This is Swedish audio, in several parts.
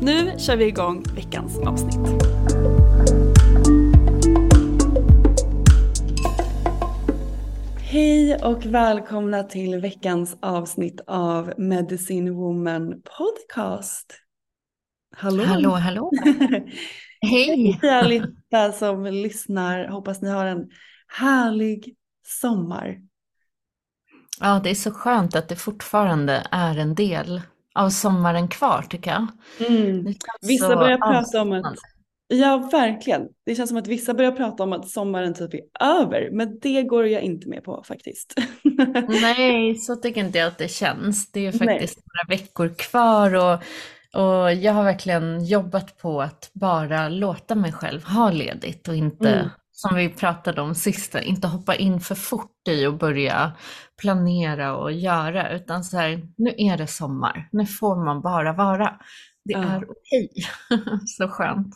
Nu kör vi igång veckans avsnitt. Hej och välkomna till veckans avsnitt av Medicine Woman Podcast. Hallå! Hallå, hallå. Hej! Hej allihopa som lyssnar. Hoppas ni har en härlig sommar. Ja, det är så skönt att det fortfarande är en del av sommaren kvar tycker jag. Mm. Vissa börjar prata om att, ja verkligen, det känns som att vissa börjar prata om att sommaren typ är över, men det går jag inte med på faktiskt. Nej, så tycker inte jag att det känns. Det är Nej. faktiskt några veckor kvar och, och jag har verkligen jobbat på att bara låta mig själv ha ledigt och inte, Mm. Som vi pratade om sist, inte hoppa in för fort i och börja planera och göra, utan så här, nu är det sommar, nu får man bara vara. Det Ja. är okej. så skönt.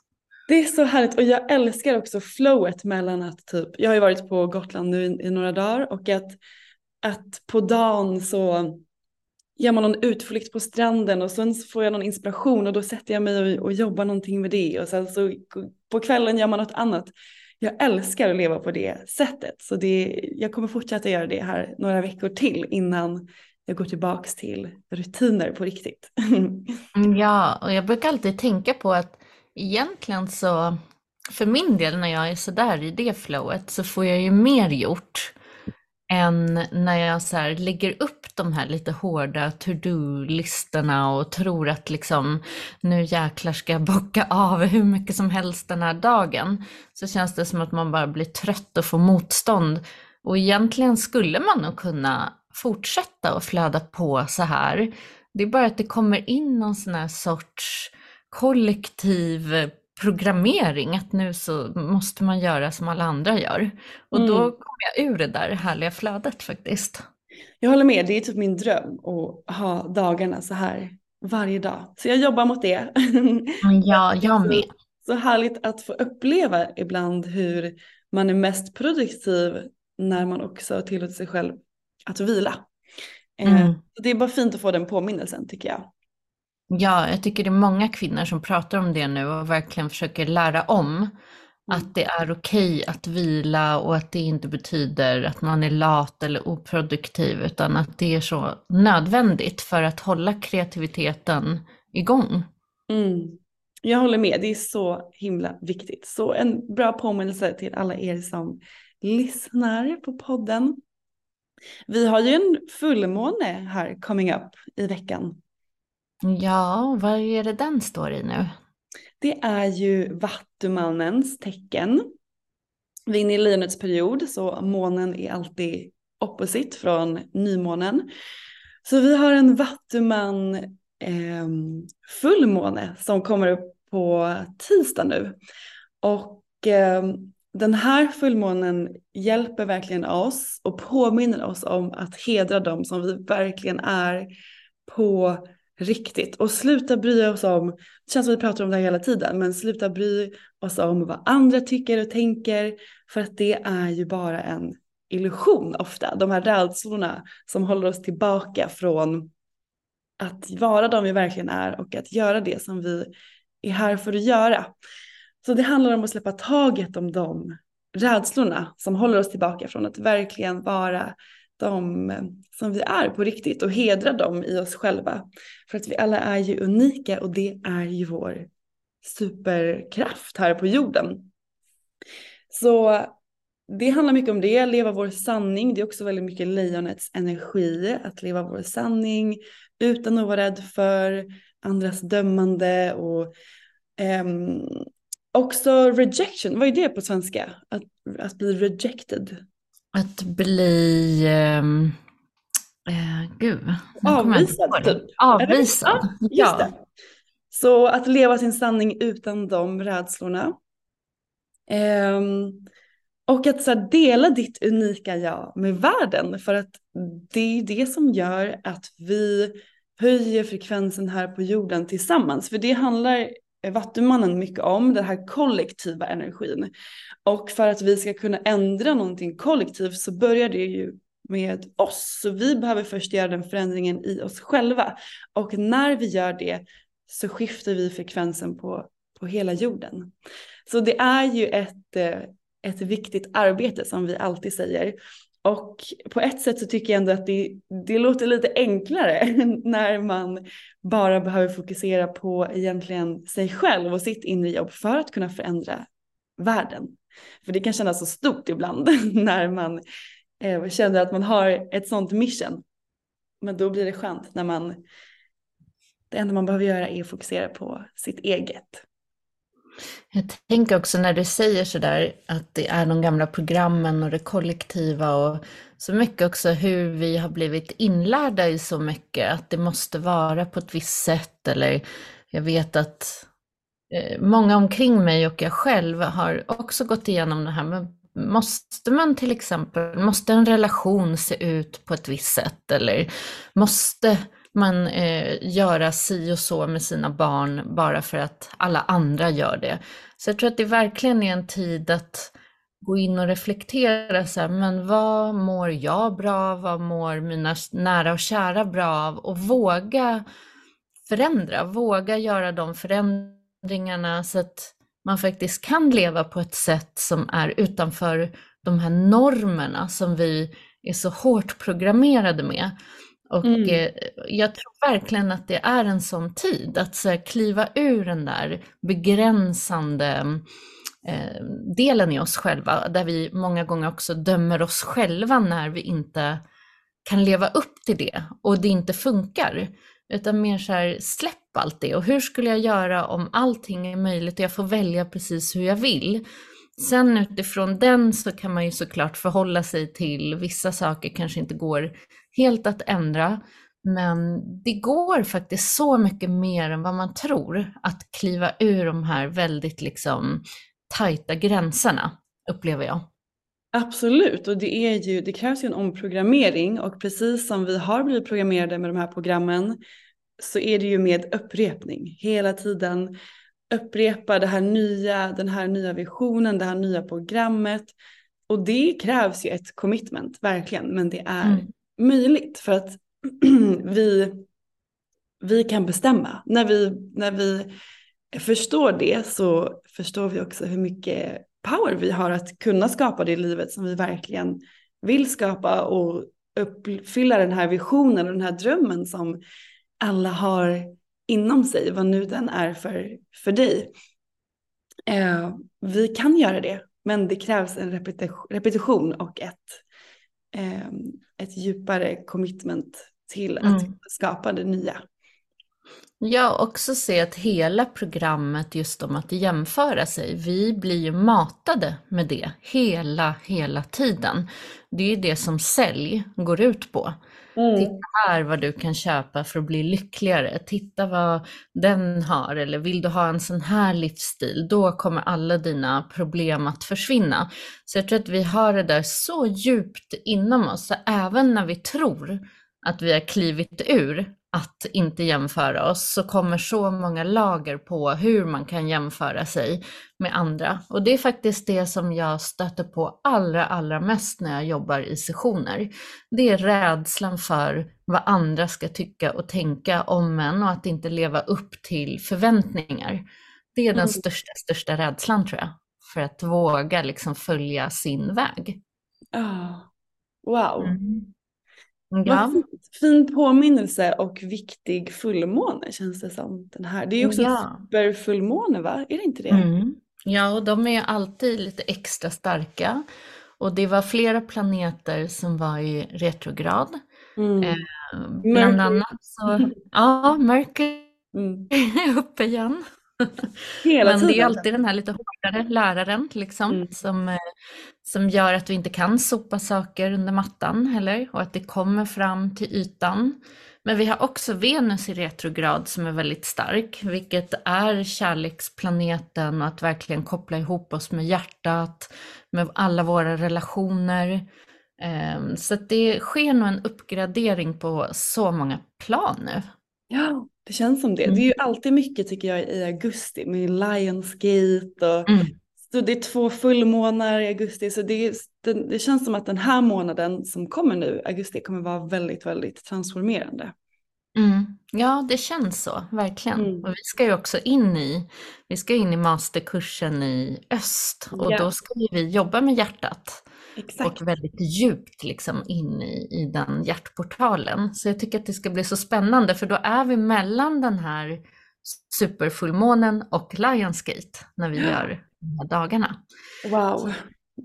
Det är så härligt och jag älskar också flowet mellan att typ, jag har ju varit på Gotland nu i, i några dagar och att, att på dagen så gör man någon utflykt på stranden och sen så får jag någon inspiration och då sätter jag mig och, och jobbar någonting med det och sen så på kvällen gör man något annat. Jag älskar att leva på det sättet så det, jag kommer fortsätta göra det här några veckor till innan jag går tillbaks till rutiner på riktigt. Mm, ja, och jag brukar alltid tänka på att egentligen så, för min del när jag är sådär i det flowet så får jag ju mer gjort än när jag så här lägger upp de här lite hårda to-do-listorna och tror att liksom nu jäklar ska jag bocka av hur mycket som helst den här dagen. Så känns det som att man bara blir trött och får motstånd. Och egentligen skulle man nog kunna fortsätta och flöda på så här. Det är bara att det kommer in någon sån här sorts kollektiv programmering, att nu så måste man göra som alla andra gör. Och då Mm. kom jag ur det där härliga flödet faktiskt. Jag håller med, det är typ min dröm att ha dagarna så här varje dag. Så jag jobbar mot det. Ja, jag med. Så härligt att få uppleva ibland hur man är mest produktiv när man också tillåter sig själv att vila. Eh, Mm. Det är bara fint att få den påminnelsen tycker jag. Ja, jag tycker det är många kvinnor som pratar om det nu och verkligen försöker lära om att det är okej att vila och att det inte betyder att man är lat eller oproduktiv utan att det är så nödvändigt för att hålla kreativiteten igång. Mm. Jag håller med, det är så himla viktigt. Så en bra påminnelse till alla er som lyssnar på podden. Vi har ju en fullmåne här coming up i veckan. Ja, vad är det den står i nu? Det är ju Vattumannens tecken. Vi är inne i lejonets period så månen är alltid opposit från nymånen. Så vi har en Vattuman eh, fullmåne som kommer upp på tisdag nu. Och eh, den här fullmånen hjälper verkligen oss och påminner oss om att hedra dem som vi verkligen är på riktigt. Och sluta bry oss om, det känns som vi pratar om det här hela tiden, men sluta bry oss om vad andra tycker och tänker. För att det är ju bara en illusion ofta. De här rädslorna som håller oss tillbaka från att vara de vi verkligen är och att göra det som vi är här för att göra. Så det handlar om att släppa taget om de rädslorna som håller oss tillbaka från att verkligen vara de eh, som vi är på riktigt och hedra dem i oss själva. För att vi alla är ju unika och det är ju vår superkraft här på jorden. Så det handlar mycket om det, leva vår sanning. Det är också väldigt mycket lejonets energi, att leva vår sanning utan att vara rädd för andras dömande och um, också rejection, vad är det på svenska? Att, att bli rejected. Att bli, um, uh, gud. Avvisad typ. Avvisad, ja. Just det. Så att leva sin sanning utan de rädslorna. Um, och att så här, dela ditt unika jag med världen för att det är det som gör att vi höjer frekvensen här på jorden tillsammans. För det handlar Vattumannen mycket om, den här kollektiva energin. Och för att vi ska kunna ändra någonting kollektivt så börjar det ju med oss. Så vi behöver först göra den förändringen i oss själva. Och när vi gör det så skiftar vi frekvensen på, på hela jorden. Så det är ju ett, eh, ett viktigt arbete som vi alltid säger. Och på ett sätt så tycker jag ändå att det, det låter lite enklare när man bara behöver fokusera på egentligen sig själv och sitt inre jobb för att kunna förändra världen. För det kan kännas så stort ibland när man eh, känner att man har ett sånt mission. Men då blir det skönt när man, det enda man behöver göra är att fokusera på sitt eget. Jag tänker också när du säger sådär att det är de gamla programmen och det kollektiva och så mycket också hur vi har blivit inlärda i så mycket att det måste vara på ett visst sätt eller jag vet att eh, många omkring mig och jag själv har också gått igenom det här men måste man till exempel, måste en relation se ut på ett visst sätt eller måste man eh, göra si och så med sina barn bara för att alla andra gör det. Så jag tror att det verkligen är en tid att gå in och reflektera så här, men vad mår jag bra av, vad mår mina nära och kära bra av och våga förändra, våga göra de förändringarna så att man faktiskt kan leva på ett sätt som är utanför de här normerna som vi är så hårt programmerade med. Och mm. eh, jag tror verkligen att det är en sån tid, att så kliva ur den där begränsande eh, delen i oss själva, där vi många gånger också dömer oss själva när vi inte kan leva upp till det och det inte funkar. Utan mer så här, släpp allt det och hur skulle jag göra om allting är möjligt och jag får välja precis hur jag vill. Sen utifrån den så kan man ju såklart förhålla sig till vissa saker kanske inte går helt att ändra. Men det går faktiskt så mycket mer än vad man tror att kliva ur de här väldigt liksom tajta gränserna, upplever jag. Absolut, och det, är ju, det krävs ju en omprogrammering och precis som vi har blivit programmerade med de här programmen så är det ju med upprepning hela tiden. Upprepa det här nya, den här nya visionen, det här nya programmet. Och det krävs ju ett commitment, verkligen, men det är mm möjligt för att vi, vi kan bestämma. När vi, när vi förstår det så förstår vi också hur mycket power vi har att kunna skapa det livet som vi verkligen vill skapa och uppfylla den här visionen och den här drömmen som alla har inom sig, vad nu den är för, för dig. Eh, vi kan göra det, men det krävs en repetition och ett, eh, ett djupare commitment till att mm. skapa det nya. Jag också se att hela programmet just om att jämföra sig, vi blir ju matade med det hela, hela tiden. Det är ju det som sälj går ut på. Mm. Titta här vad du kan köpa för att bli lyckligare. Titta vad den har. Eller vill du ha en sån här livsstil, då kommer alla dina problem att försvinna. Så jag tror att vi har det där så djupt inom oss, så även när vi tror att vi har klivit ur att inte jämföra oss så kommer så många lager på hur man kan jämföra sig med andra. Och det är faktiskt det som jag stöter på allra, allra mest när jag jobbar i sessioner. Det är rädslan för vad andra ska tycka och tänka om en och att inte leva upp till förväntningar. Det är den mm. största, största rädslan tror jag, för att våga liksom följa sin väg. Oh. Wow. Mm. Ja. Fin påminnelse och viktig fullmåne känns det som. Den här. Det är ju också ja. superfullmåne va? Är det inte det? Mm. Ja, och de är alltid lite extra starka. Och det var flera planeter som var i retrograd. Mm. Eh, bland annat så, ja, Mercury mm. uppe igen. Men det är alltid den här lite hårdare läraren liksom, mm. som, eh, som gör att vi inte kan sopa saker under mattan heller och att det kommer fram till ytan. Men vi har också Venus i retrograd som är väldigt stark, vilket är kärleksplaneten och att verkligen koppla ihop oss med hjärtat, med alla våra relationer. Ehm, så det sker nog en uppgradering på så många plan nu. Ja, det känns som det. Mm. Det är ju alltid mycket tycker jag i augusti med Lionsgate och mm. så det är två fullmånar i augusti så det, det, det, känns som att den här månaden som kommer nu, augusti, kommer vara väldigt, väldigt transformerande. Mm. Ja, det känns så, verkligen. Mm. Och vi ska ju också in i, vi ska in i masterkursen i öst och ja. då ska vi jobba med hjärtat. Exakt. och väldigt djupt liksom in i, i den hjärtportalen. Så jag tycker att det ska bli så spännande för då är vi mellan den här superfullmånen och Lionsgate när vi gör de här dagarna. Wow.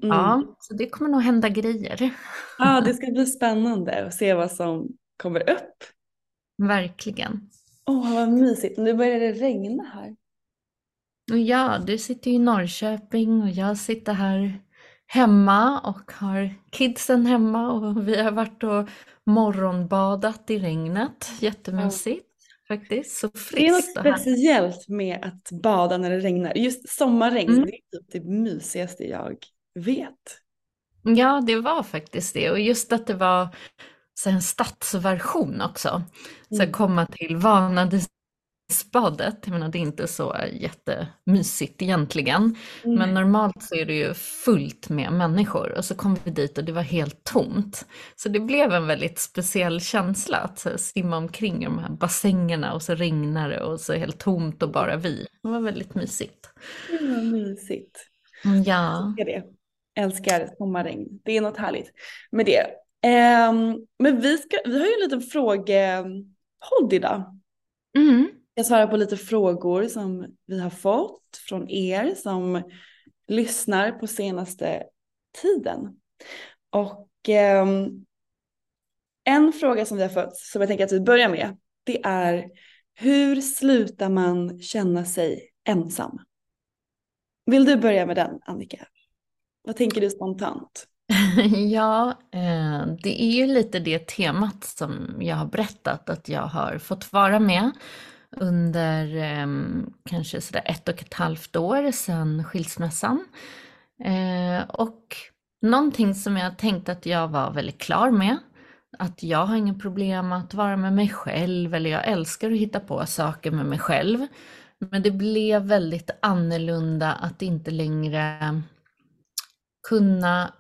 Mm. Ja, så det kommer nog hända grejer. Ja, det ska bli spännande att se vad som kommer upp. Verkligen. Åh, oh, vad mysigt. Nu börjar det regna här. Ja, du sitter i Norrköping och jag sitter här hemma och har kidsen hemma och vi har varit och morgonbadat i regnet. Jättemysigt ja. faktiskt. Så friskt. Det är något speciellt med att bada när det regnar. Just sommarregn, mm. det är typ det mysigaste jag vet. Ja, det var faktiskt det. Och just att det var så en stadsversion också. Så mm. komma till Vanadis spadet. Jag menar det är inte så jättemysigt egentligen. Mm. Men normalt så är det ju fullt med människor och så kom vi dit och det var helt tomt. Så det blev en väldigt speciell känsla att simma omkring i de här bassängerna och så regnar det och så helt tomt och bara vi. Det var väldigt mysigt. Det var mysigt. Ja. Jag älskar det. Älskar sommarregn. Det är något härligt med det. Um, men vi, ska, vi har ju en liten frågepodd idag. Mm ska svara på lite frågor som vi har fått från er som lyssnar på senaste tiden. Och eh, en fråga som vi har fått, som jag tänker att vi börjar med, det är hur slutar man känna sig ensam? Vill du börja med den, Annika? Vad tänker du spontant? Ja, eh, det är ju lite det temat som jag har berättat att jag har fått vara med under eh, kanske sådär ett och ett halvt år sedan skilsmässan. Eh, och någonting som jag tänkte att jag var väldigt klar med, att jag har inga problem att vara med mig själv eller jag älskar att hitta på saker med mig själv. Men det blev väldigt annorlunda att inte längre kunna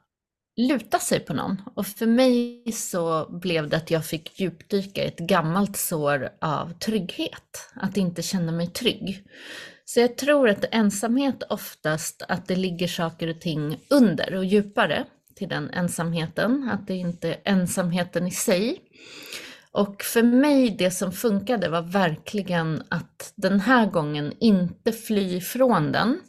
luta sig på någon. Och för mig så blev det att jag fick djupdyka i ett gammalt sår av trygghet. Att inte känna mig trygg. Så jag tror att ensamhet oftast, att det ligger saker och ting under och djupare till den ensamheten. Att det inte är ensamheten i sig. Och för mig, det som funkade var verkligen att den här gången inte fly ifrån den,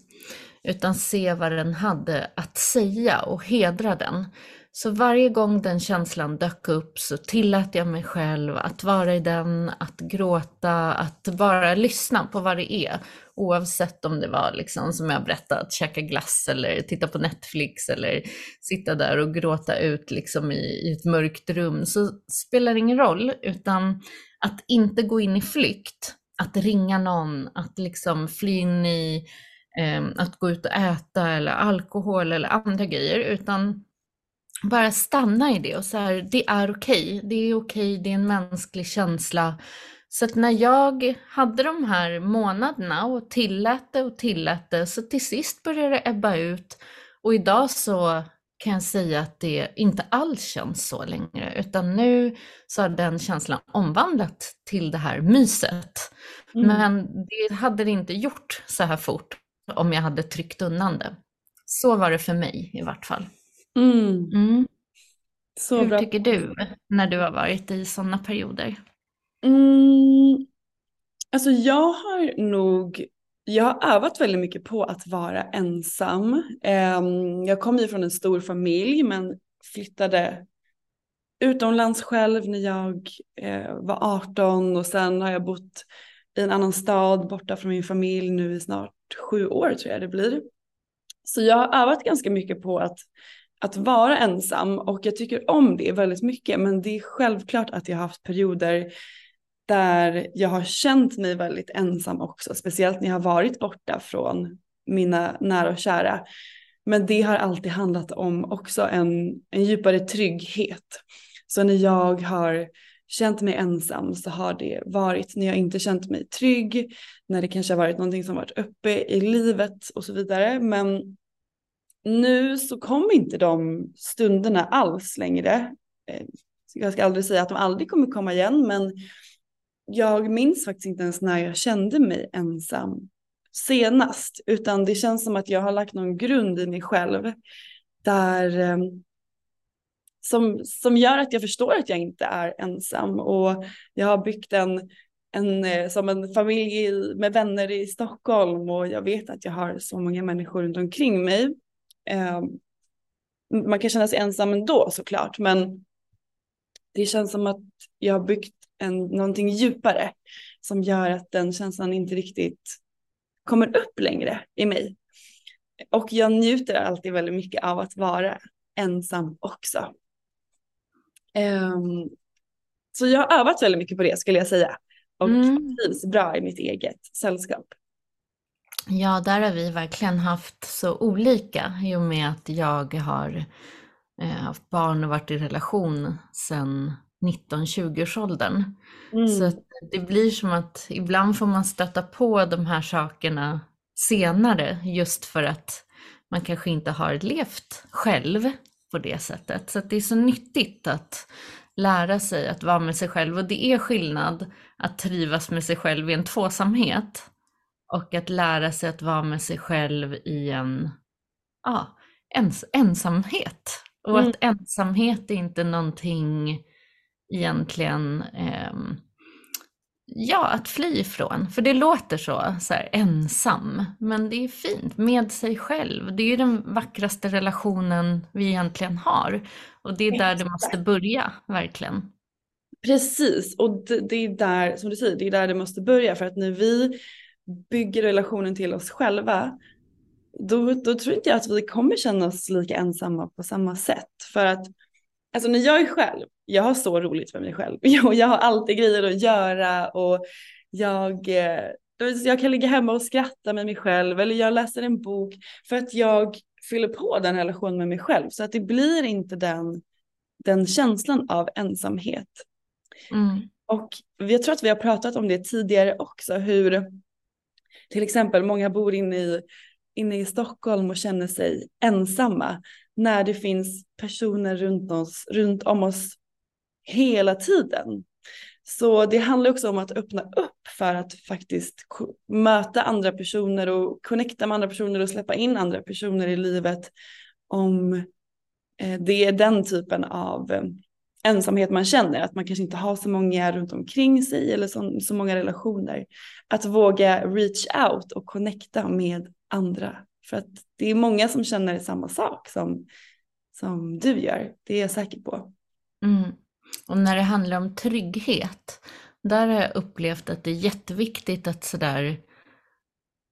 utan se vad den hade att säga och hedra den. Så varje gång den känslan dök upp så tillät jag mig själv att vara i den, att gråta, att bara lyssna på vad det är. Oavsett om det var liksom som jag berättat, käka glass eller titta på Netflix eller sitta där och gråta ut liksom i, i ett mörkt rum så spelar det ingen roll utan att inte gå in i flykt, att ringa någon, att liksom fly in i att gå ut och äta eller alkohol eller andra grejer utan bara stanna i det och så här, det är okej, okay. det är okej, okay. det är en mänsklig känsla. Så att när jag hade de här månaderna och tillät det och tillät det, så till sist började det ebba ut. Och idag så kan jag säga att det inte alls känns så längre, utan nu så har den känslan omvandlat till det här myset. Mm. Men det hade det inte gjort så här fort om jag hade tryckt undan det. Så var det för mig i vart fall. Mm. Mm. Så Hur bra. tycker du när du har varit i sådana perioder? Mm. Alltså jag har nog, jag har övat väldigt mycket på att vara ensam. Um, jag kommer ju från en stor familj men flyttade utomlands själv när jag eh, var 18 och sen har jag bott i en annan stad borta från min familj nu i snart sju år tror jag det blir. Så jag har övat ganska mycket på att att vara ensam och jag tycker om det väldigt mycket men det är självklart att jag har haft perioder där jag har känt mig väldigt ensam också, speciellt när jag har varit borta från mina nära och kära. Men det har alltid handlat om också en, en djupare trygghet. Så när jag har känt mig ensam så har det varit när jag inte känt mig trygg, när det kanske har varit någonting som varit uppe i livet och så vidare. Men nu så kommer inte de stunderna alls längre. Eh, jag ska aldrig säga att de aldrig kommer komma igen, men jag minns faktiskt inte ens när jag kände mig ensam senast, utan det känns som att jag har lagt någon grund i mig själv där eh, som, som gör att jag förstår att jag inte är ensam och jag har byggt en, en, eh, som en familj med vänner i Stockholm och jag vet att jag har så många människor runt omkring mig Eh, man kan känna sig ensam ändå såklart, men det känns som att jag har byggt en, någonting djupare som gör att den känslan inte riktigt kommer upp längre i mig. Och jag njuter alltid väldigt mycket av att vara ensam också. Um, så jag har övat väldigt mycket på det skulle jag säga. Och mm. trivs bra i mitt eget sällskap. Ja, där har vi verkligen haft så olika i och med att jag har eh, haft barn och varit i relation sedan 19-20-årsåldern. Mm. Så det blir som att ibland får man stöta på de här sakerna senare just för att man kanske inte har levt själv på det sättet. Så det är så nyttigt att lära sig att vara med sig själv och det är skillnad att trivas med sig själv i en tvåsamhet och att lära sig att vara med sig själv i en ja, ens, ensamhet. Och mm. att ensamhet är inte någonting egentligen eh, ja, att fly ifrån. För det låter så, så här, ensam. Men det är fint, med sig själv. Det är ju den vackraste relationen vi egentligen har. Och det är där det måste börja, verkligen. Precis, och det, det, är där, som du säger, det är där det måste börja. För att när vi bygger relationen till oss själva, då, då tror inte jag att vi kommer känna oss lika ensamma på samma sätt. För att alltså när jag är själv, jag har så roligt med mig själv. Jag, jag har alltid grejer att göra och jag, eh, jag kan ligga hemma och skratta med mig själv eller jag läser en bok för att jag fyller på den relationen med mig själv. Så att det blir inte den, den känslan av ensamhet. Mm. Och jag tror att vi har pratat om det tidigare också, hur till exempel många bor inne i, inne i Stockholm och känner sig ensamma när det finns personer runt, oss, runt om oss hela tiden. Så det handlar också om att öppna upp för att faktiskt möta andra personer och connecta med andra personer och släppa in andra personer i livet om eh, det är den typen av eh, ensamhet man känner, att man kanske inte har så många runt omkring sig eller så, så många relationer. Att våga reach out och connecta med andra. För att det är många som känner samma sak som, som du gör. Det är jag säker på. Mm. Och när det handlar om trygghet, där har jag upplevt att det är jätteviktigt att sådär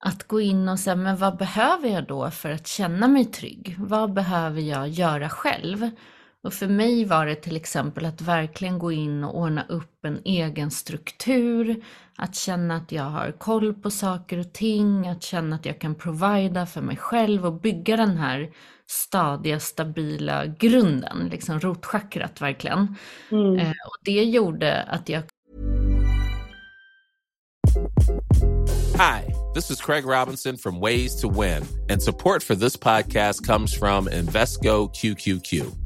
att gå in och säga, men vad behöver jag då för att känna mig trygg? Vad behöver jag göra själv? Och för mig var det till exempel att verkligen gå in och ordna upp en egen struktur, att känna att jag har koll på saker och ting, att känna att jag kan provida för mig själv och bygga den här stadiga, stabila grunden, liksom rotchakrat verkligen. Mm. Eh, och det gjorde att jag... Hi, this is Craig Robinson from Ways to Win and support for this podcast comes from Invesco QQQ.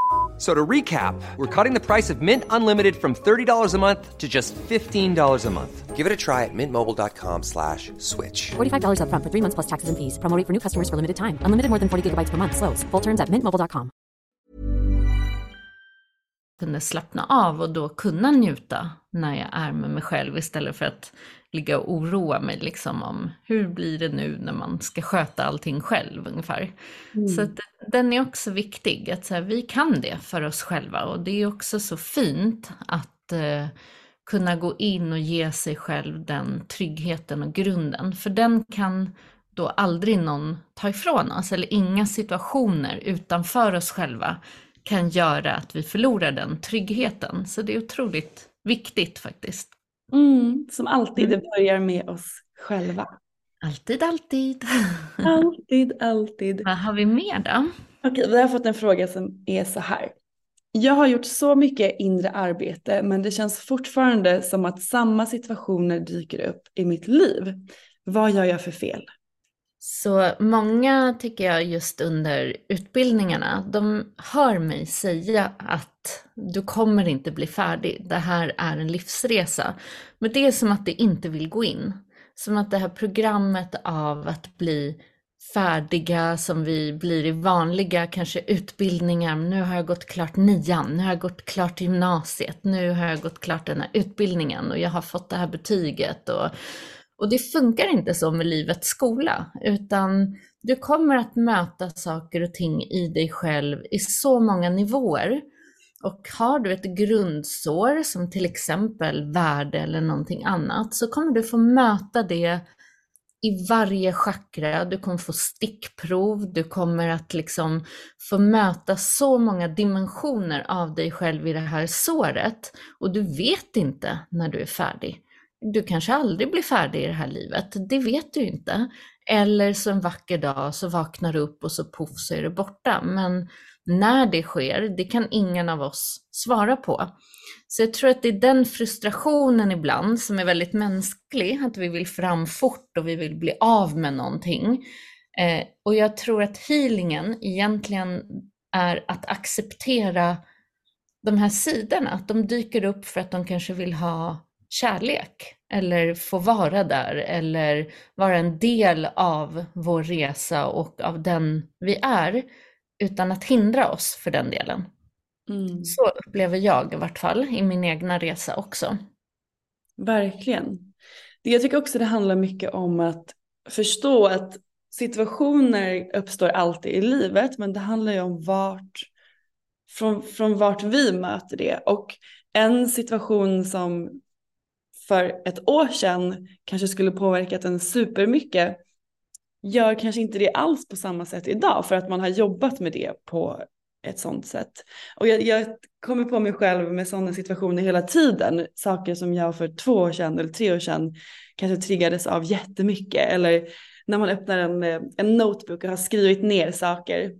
So to recap, we're cutting the price of Mint Unlimited from $30 a month to just $15 a month. Give it a try at mintmobile.com slash switch. $45 up front for three months plus taxes and fees. Promo for new customers for limited time. Unlimited more than 40 gigabytes per month. Slows. Full terms at mintmobile.com. Kunde slappna av och då kunna njuta när jag är med mig själv istället för att ligga och oroa mig liksom om hur blir det nu när man ska sköta allting själv ungefär. Mm. Så att, den är också viktig, att så här, vi kan det för oss själva och det är också så fint att eh, kunna gå in och ge sig själv den tryggheten och grunden, för den kan då aldrig någon ta ifrån oss, eller inga situationer utanför oss själva kan göra att vi förlorar den tryggheten. Så det är otroligt viktigt faktiskt. Mm, som alltid, det mm. börjar med oss själva. Alltid, alltid. alltid, alltid. Vad har vi mer då? Okej, vi har fått en fråga som är så här. Jag har gjort så mycket inre arbete men det känns fortfarande som att samma situationer dyker upp i mitt liv. Vad gör jag för fel? Så många tycker jag just under utbildningarna, de hör mig säga att du kommer inte bli färdig, det här är en livsresa. Men det är som att det inte vill gå in. Som att det här programmet av att bli färdiga som vi blir i vanliga kanske utbildningar. Nu har jag gått klart nian, nu har jag gått klart gymnasiet, nu har jag gått klart den här utbildningen och jag har fått det här betyget. Och, och det funkar inte så med livets skola, utan du kommer att möta saker och ting i dig själv i så många nivåer. Och har du ett grundsår som till exempel värde eller någonting annat så kommer du få möta det i varje chakra, du kommer få stickprov, du kommer att liksom få möta så många dimensioner av dig själv i det här såret och du vet inte när du är färdig. Du kanske aldrig blir färdig i det här livet, det vet du inte. Eller så en vacker dag så vaknar du upp och så poff så är det borta. Men när det sker, det kan ingen av oss svara på. Så jag tror att det är den frustrationen ibland som är väldigt mänsklig, att vi vill fram fort och vi vill bli av med någonting. Eh, och jag tror att healingen egentligen är att acceptera de här sidorna, att de dyker upp för att de kanske vill ha kärlek eller få vara där eller vara en del av vår resa och av den vi är utan att hindra oss för den delen. Mm. Så upplever jag i vart fall i min egna resa också. Verkligen. Jag tycker också det handlar mycket om att förstå att situationer uppstår alltid i livet men det handlar ju om vart, från, från vart vi möter det. Och en situation som för ett år sedan kanske skulle påverkat en supermycket gör kanske inte det alls på samma sätt idag för att man har jobbat med det på ett sånt sätt. Och jag, jag kommer på mig själv med sådana situationer hela tiden. Saker som jag för två år sedan eller tre år sedan kanske triggades av jättemycket. Eller när man öppnar en, eh, en notebook och har skrivit ner saker.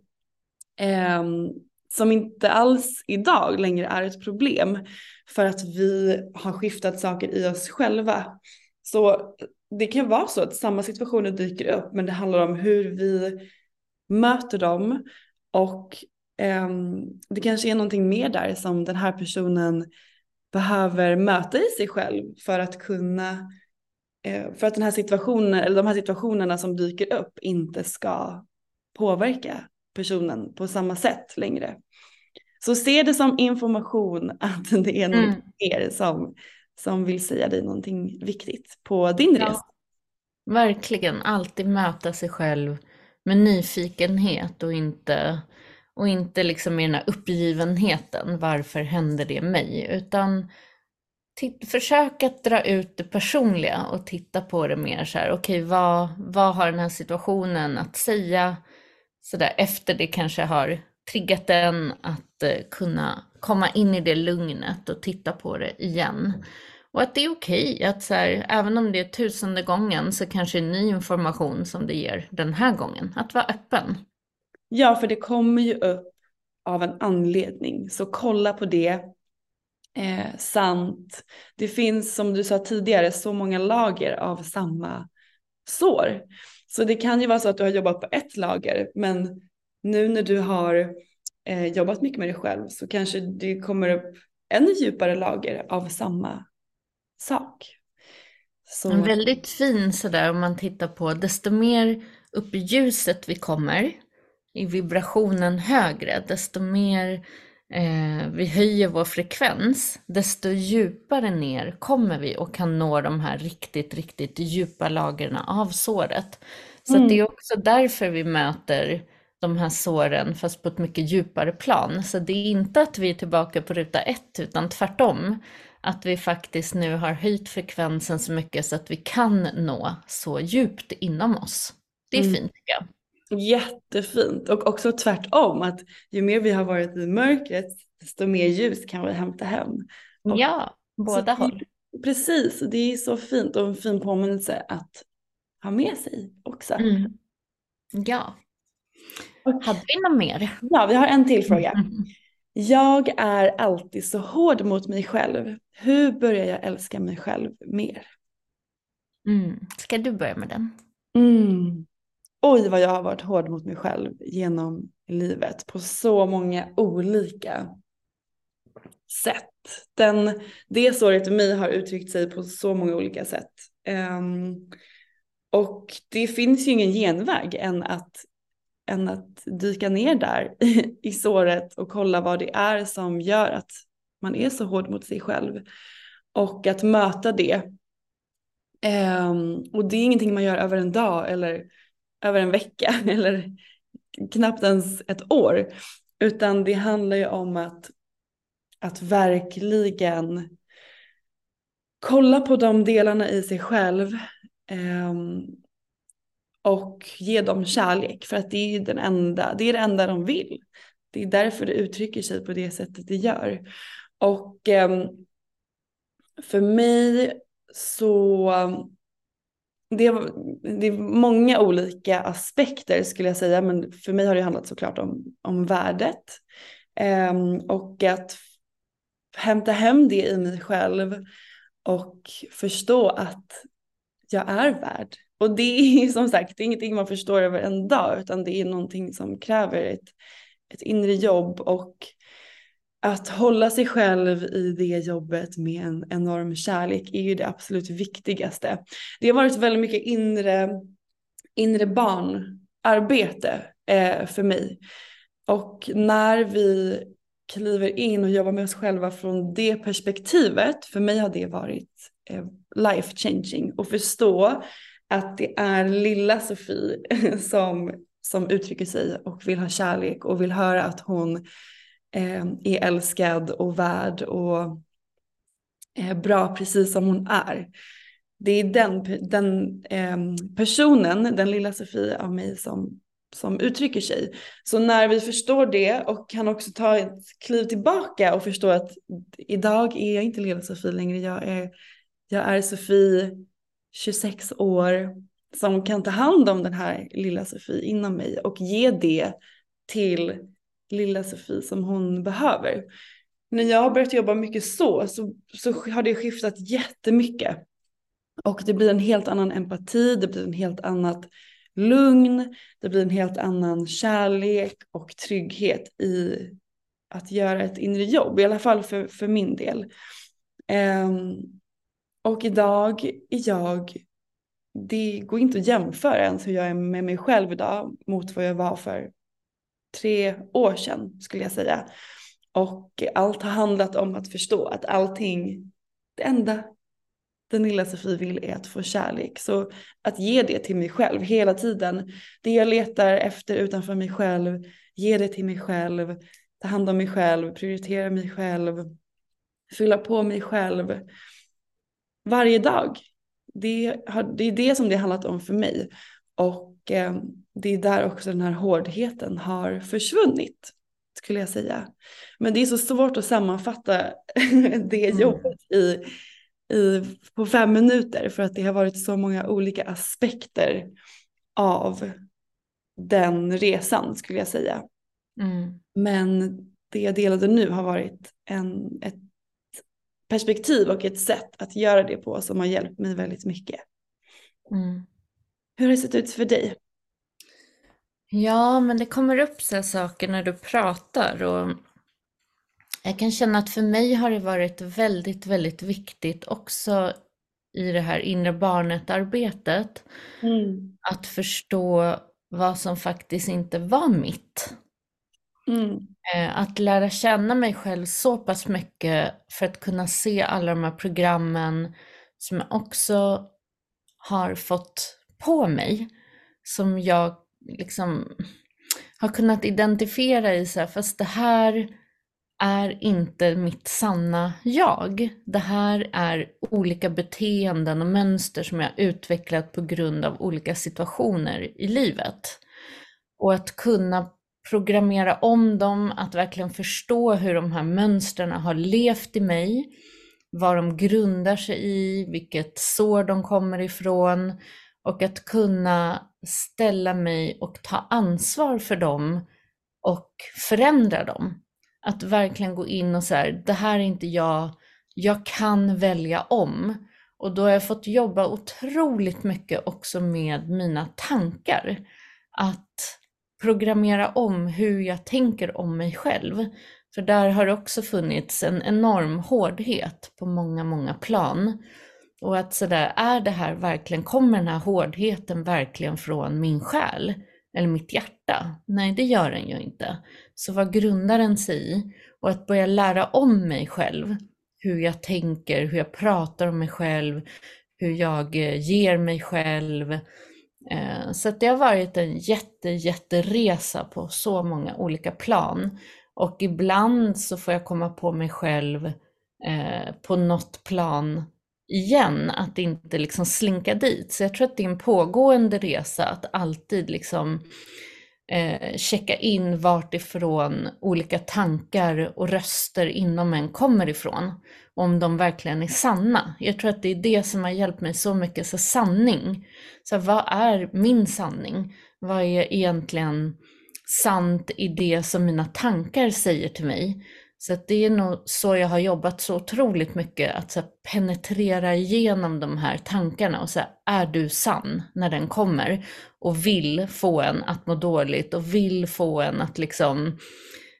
Um, som inte alls idag längre är ett problem för att vi har skiftat saker i oss själva. Så det kan vara så att samma situationer dyker upp men det handlar om hur vi möter dem och eh, det kanske är någonting mer där som den här personen behöver möta i sig själv för att kunna eh, för att den här situationen eller de här situationerna som dyker upp inte ska påverka personen på samma sätt längre. Så se det som information att det är något mm. mer som, som vill säga dig någonting viktigt på din ja. resa. Verkligen, alltid möta sig själv med nyfikenhet och inte, och inte liksom med den här uppgivenheten, varför händer det mig? Utan försök att dra ut det personliga och titta på det mer så här, okej okay, vad, vad har den här situationen att säga? Sådär efter det kanske har triggat den att eh, kunna komma in i det lugnet och titta på det igen. Och att det är okej okay, att så här, även om det är tusende gången så kanske det är ny information som det ger den här gången. Att vara öppen. Ja, för det kommer ju upp av en anledning. Så kolla på det. Eh, sant. Det finns som du sa tidigare så många lager av samma sår. Så det kan ju vara så att du har jobbat på ett lager men nu när du har eh, jobbat mycket med dig själv så kanske det kommer upp ännu djupare lager av samma sak. Så... En väldigt fin sådär om man tittar på, desto mer upp i ljuset vi kommer, i vibrationen högre, desto mer eh, vi höjer vår frekvens, desto djupare ner kommer vi och kan nå de här riktigt, riktigt djupa lagren av såret. Så mm. det är också därför vi möter de här såren fast på ett mycket djupare plan. Så det är inte att vi är tillbaka på ruta ett utan tvärtom. Att vi faktiskt nu har höjt frekvensen så mycket så att vi kan nå så djupt inom oss. Det är mm. fint tycker jag. Jättefint och också tvärtom att ju mer vi har varit i mörkret desto mer ljus kan vi hämta hem. Och ja, båda håll. Precis, det är så fint och en fin påminnelse att ha med sig också. Mm. Ja. Och, Hade vi något mer? Ja, vi har en till fråga. Mm. Jag är alltid så hård mot mig själv. Hur börjar jag älska mig själv mer? Mm. Ska du börja med den? Mm. Oj vad jag har varit hård mot mig själv genom livet på så många olika sätt. Den, det såret i mig har uttryckt sig på så många olika sätt. Um, och det finns ju ingen genväg än att, än att dyka ner där i såret och kolla vad det är som gör att man är så hård mot sig själv. Och att möta det. Um, och det är ingenting man gör över en dag eller över en vecka eller knappt ens ett år. Utan det handlar ju om att, att verkligen kolla på de delarna i sig själv eh, och ge dem kärlek för att det är den enda, det är det enda de vill. Det är därför det uttrycker sig på det sättet det gör. Och eh, för mig så det, det är många olika aspekter skulle jag säga, men för mig har det handlat såklart om, om värdet. Um, och att hämta hem det i mig själv och förstå att jag är värd. Och det är som sagt det är ingenting man förstår över en dag utan det är någonting som kräver ett, ett inre jobb och att hålla sig själv i det jobbet med en enorm kärlek är ju det absolut viktigaste. Det har varit väldigt mycket inre, inre barnarbete eh, för mig. Och när vi kliver in och jobbar med oss själva från det perspektivet, för mig har det varit eh, life changing och förstå att det är lilla Sofie som, som uttrycker sig och vill ha kärlek och vill höra att hon eh, är älskad och värd och eh, bra precis som hon är. Det är den, den eh, personen, den lilla Sofie av mig som, som uttrycker sig. Så när vi förstår det och kan också ta ett kliv tillbaka och förstå att idag är jag inte lilla Sofie längre, jag är, jag är Sofie 26 år som kan ta hand om den här lilla Sofie inom mig och ge det till lilla Sofie som hon behöver. När jag har börjat jobba mycket så, så, så har det skiftat jättemycket. Och det blir en helt annan empati, det blir en helt annat lugn, det blir en helt annan kärlek och trygghet i att göra ett inre jobb, i alla fall för, för min del. Um, och idag är jag, det går inte att jämföra ens hur jag är med mig själv idag mot vad jag var för tre år sedan skulle jag säga. Och allt har handlat om att förstå att allting, det enda den lilla Sofie vill är att få kärlek. Så att ge det till mig själv hela tiden. Det jag letar efter utanför mig själv, ge det till mig själv, ta hand om mig själv, prioritera mig själv, fylla på mig själv. Varje dag. Det, har, det är det som det har handlat om för mig. Och eh, det är där också den här hårdheten har försvunnit skulle jag säga. Men det är så svårt att sammanfatta det mm. jobbet i, i, på fem minuter för att det har varit så många olika aspekter av den resan skulle jag säga. Mm. Men det jag delade nu har varit en, ett perspektiv och ett sätt att göra det på som har hjälpt mig väldigt mycket. Mm. Hur har det sett ut för dig? Ja, men det kommer upp så saker när du pratar och jag kan känna att för mig har det varit väldigt, väldigt viktigt också i det här inre barnet-arbetet mm. att förstå vad som faktiskt inte var mitt. Mm. Eh, att lära känna mig själv så pass mycket för att kunna se alla de här programmen som jag också har fått på mig, som jag liksom har kunnat identifiera i så här, fast det här är inte mitt sanna jag. Det här är olika beteenden och mönster som jag utvecklat på grund av olika situationer i livet. Och att kunna programmera om dem, att verkligen förstå hur de här mönstren har levt i mig, vad de grundar sig i, vilket sår de kommer ifrån och att kunna ställa mig och ta ansvar för dem och förändra dem. Att verkligen gå in och säga, det här är inte jag, jag kan välja om. Och då har jag fått jobba otroligt mycket också med mina tankar. Att programmera om hur jag tänker om mig själv. För där har det också funnits en enorm hårdhet på många, många plan. Och att sådär, är det här verkligen, kommer den här hårdheten verkligen från min själ? Eller mitt hjärta? Nej, det gör den ju inte. Så vad grundar den sig i? Och att börja lära om mig själv, hur jag tänker, hur jag pratar om mig själv, hur jag eh, ger mig själv. Eh, så det har varit en jätte, jätteresa på så många olika plan. Och ibland så får jag komma på mig själv eh, på något plan igen, att inte liksom slinka dit. Så jag tror att det är en pågående resa att alltid liksom eh, checka in vart ifrån olika tankar och röster inom en kommer ifrån. Om de verkligen är sanna. Jag tror att det är det som har hjälpt mig så mycket, så sanning. Så vad är min sanning? Vad är egentligen sant i det som mina tankar säger till mig? Så det är nog så jag har jobbat så otroligt mycket, att så penetrera igenom de här tankarna och säga, är du sann när den kommer? Och vill få en att må dåligt och vill få en att liksom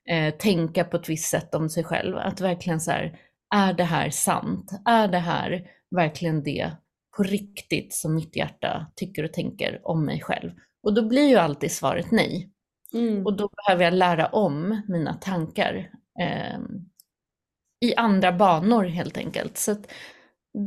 eh, tänka på ett visst sätt om sig själv. Att verkligen så här, är det här sant? Är det här verkligen det på riktigt som mitt hjärta tycker och tänker om mig själv? Och då blir ju alltid svaret nej. Mm. Och då behöver jag lära om mina tankar eh, i andra banor helt enkelt. Så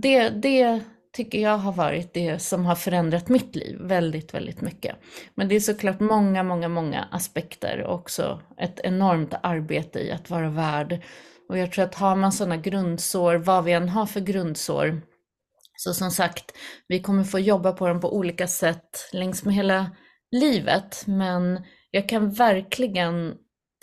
det, det tycker jag har varit det som har förändrat mitt liv väldigt, väldigt mycket. Men det är såklart många, många, många aspekter och också ett enormt arbete i att vara värd. Och jag tror att har man sådana grundsår, vad vi än har för grundsår, så som sagt, vi kommer få jobba på dem på olika sätt längs med hela livet, men jag kan verkligen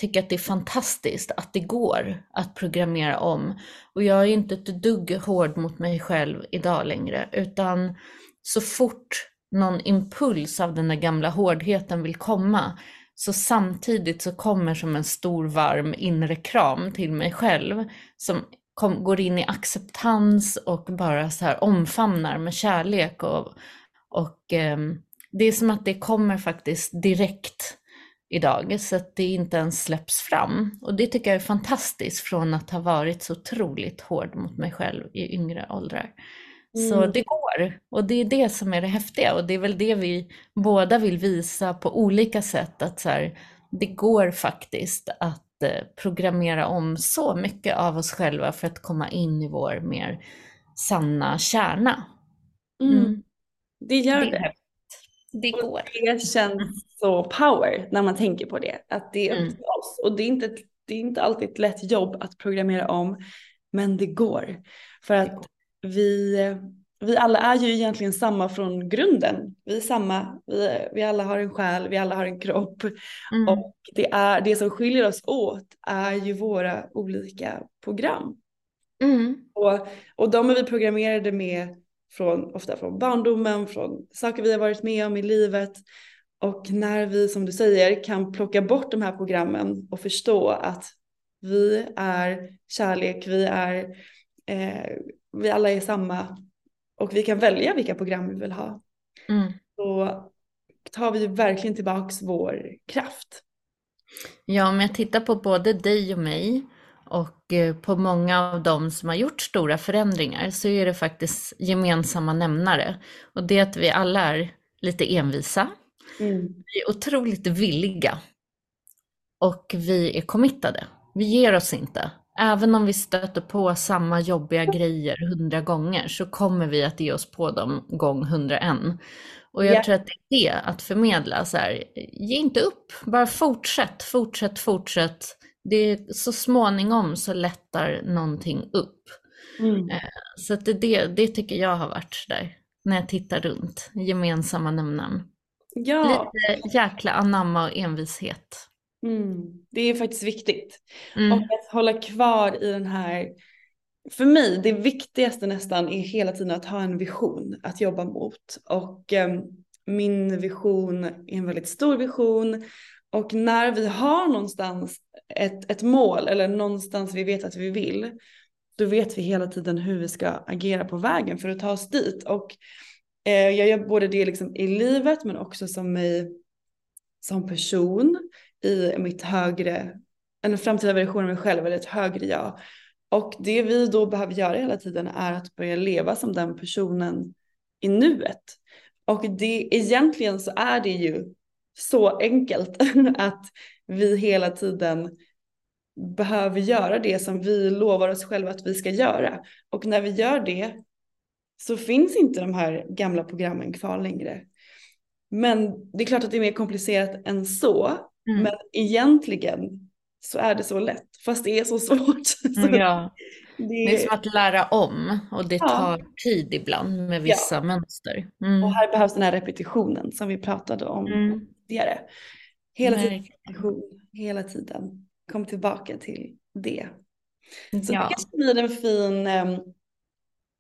tycker att det är fantastiskt att det går att programmera om. Och jag är inte ett dugg hård mot mig själv idag längre, utan så fort någon impuls av den där gamla hårdheten vill komma Så samtidigt så kommer som en stor varm inre kram till mig själv som kom, går in i acceptans och bara så här omfamnar med kärlek och, och eh, det är som att det kommer faktiskt direkt idag så att det inte ens släpps fram. Och det tycker jag är fantastiskt från att ha varit så otroligt hård mot mig själv i yngre åldrar. Mm. Så det går och det är det som är det häftiga och det är väl det vi båda vill visa på olika sätt att så här, det går faktiskt att eh, programmera om så mycket av oss själva för att komma in i vår mer sanna kärna. Mm. Mm. Det gör det. Det. Går. Och det känns så power när man tänker på det. Att det är upp mm. till oss. Och det är, inte, det är inte alltid ett lätt jobb att programmera om. Men det går. För att vi, vi alla är ju egentligen samma från grunden. Vi är samma, vi, vi alla har en själ, vi alla har en kropp. Mm. Och det, är, det som skiljer oss åt är ju våra olika program. Mm. Och, och de är vi programmerade med från, ofta från barndomen, från saker vi har varit med om i livet. Och när vi, som du säger, kan plocka bort de här programmen och förstå att vi är kärlek, vi är, eh, vi alla är samma och vi kan välja vilka program vi vill ha. Mm. Så tar vi verkligen tillbaks vår kraft. Ja, om jag tittar på både dig och mig och eh, på många av dem som har gjort stora förändringar så är det faktiskt gemensamma nämnare. Och det är att vi alla är lite envisa. Mm. Vi är otroligt villiga. Och vi är committade. Vi ger oss inte. Även om vi stöter på samma jobbiga grejer hundra gånger så kommer vi att ge oss på dem gång 101. Och jag yeah. tror att det är det att förmedla, så här, ge inte upp, bara fortsätt, fortsätt, fortsätt det så småningom så lättar någonting upp. Mm. Eh, så det, det, det tycker jag har varit där när jag tittar runt, gemensamma nämnaren. Ja. Lite jäkla anamma och envishet. Mm. Det är faktiskt viktigt. Mm. Och att hålla kvar i den här, för mig det viktigaste nästan är hela tiden att ha en vision att jobba mot. Och um, min vision är en väldigt stor vision och när vi har någonstans ett, ett mål eller någonstans vi vet att vi vill, då vet vi hela tiden hur vi ska agera på vägen för att ta oss dit. Och eh, jag gör både det liksom i livet men också som mig som person i mitt högre, en framtida version av mig själv eller ett högre jag. Och det vi då behöver göra hela tiden är att börja leva som den personen i nuet. Och det egentligen så är det ju så enkelt att vi hela tiden behöver göra det som vi lovar oss själva att vi ska göra. Och när vi gör det så finns inte de här gamla programmen kvar längre. Men det är klart att det är mer komplicerat än så. Mm. Men egentligen så är det så lätt, fast det är så svårt. Ja. Det... det är som att lära om och det tar ja. tid ibland med vissa ja. mönster. Mm. Och här behövs den här repetitionen som vi pratade om mm. Tidigare. Hela tiden hela tiden. Kom tillbaka till det. Så ja. det kanske blir en fin ehm,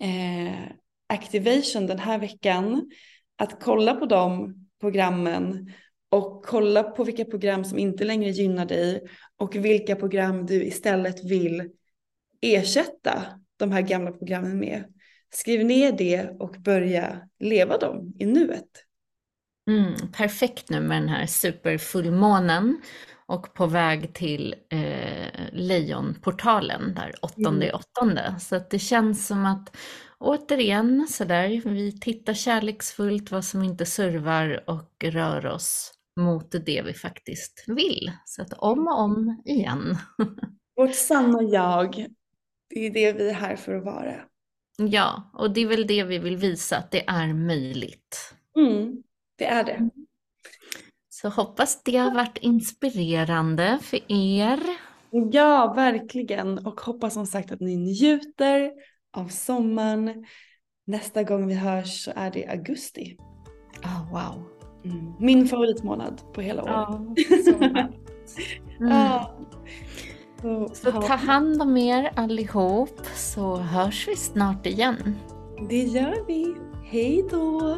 eh, activation den här veckan. Att kolla på de programmen och kolla på vilka program som inte längre gynnar dig och vilka program du istället vill ersätta de här gamla programmen med. Skriv ner det och börja leva dem i nuet. Mm, perfekt nu med den här superfullmånen och på väg till eh, Lejonportalen där åttonde mm. åttonde. Så att det känns som att återigen sådär, vi tittar kärleksfullt vad som inte servar och rör oss mot det vi faktiskt vill. Så att om och om igen. Vårt sanna jag, det är det vi är här för att vara. Ja, och det är väl det vi vill visa, att det är möjligt. Mm, det är det. Så hoppas det har varit inspirerande för er. Ja, verkligen. Och hoppas som sagt att ni njuter av sommaren. Nästa gång vi hörs så är det augusti. Oh, wow. Mm. Min favoritmånad på hela året. Ja, mm. ja. Så, så ta hand om er allihop så hörs vi snart igen. Det gör vi. Hej då!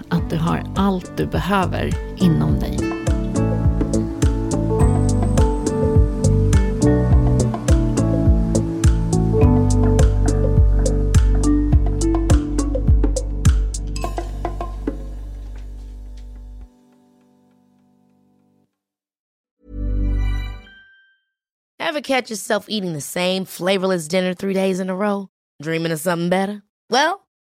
att du har allt du behöver inom dig. Ever catch yourself eating the same flavorless dinner three days in a row? Dreaming of something better? Well,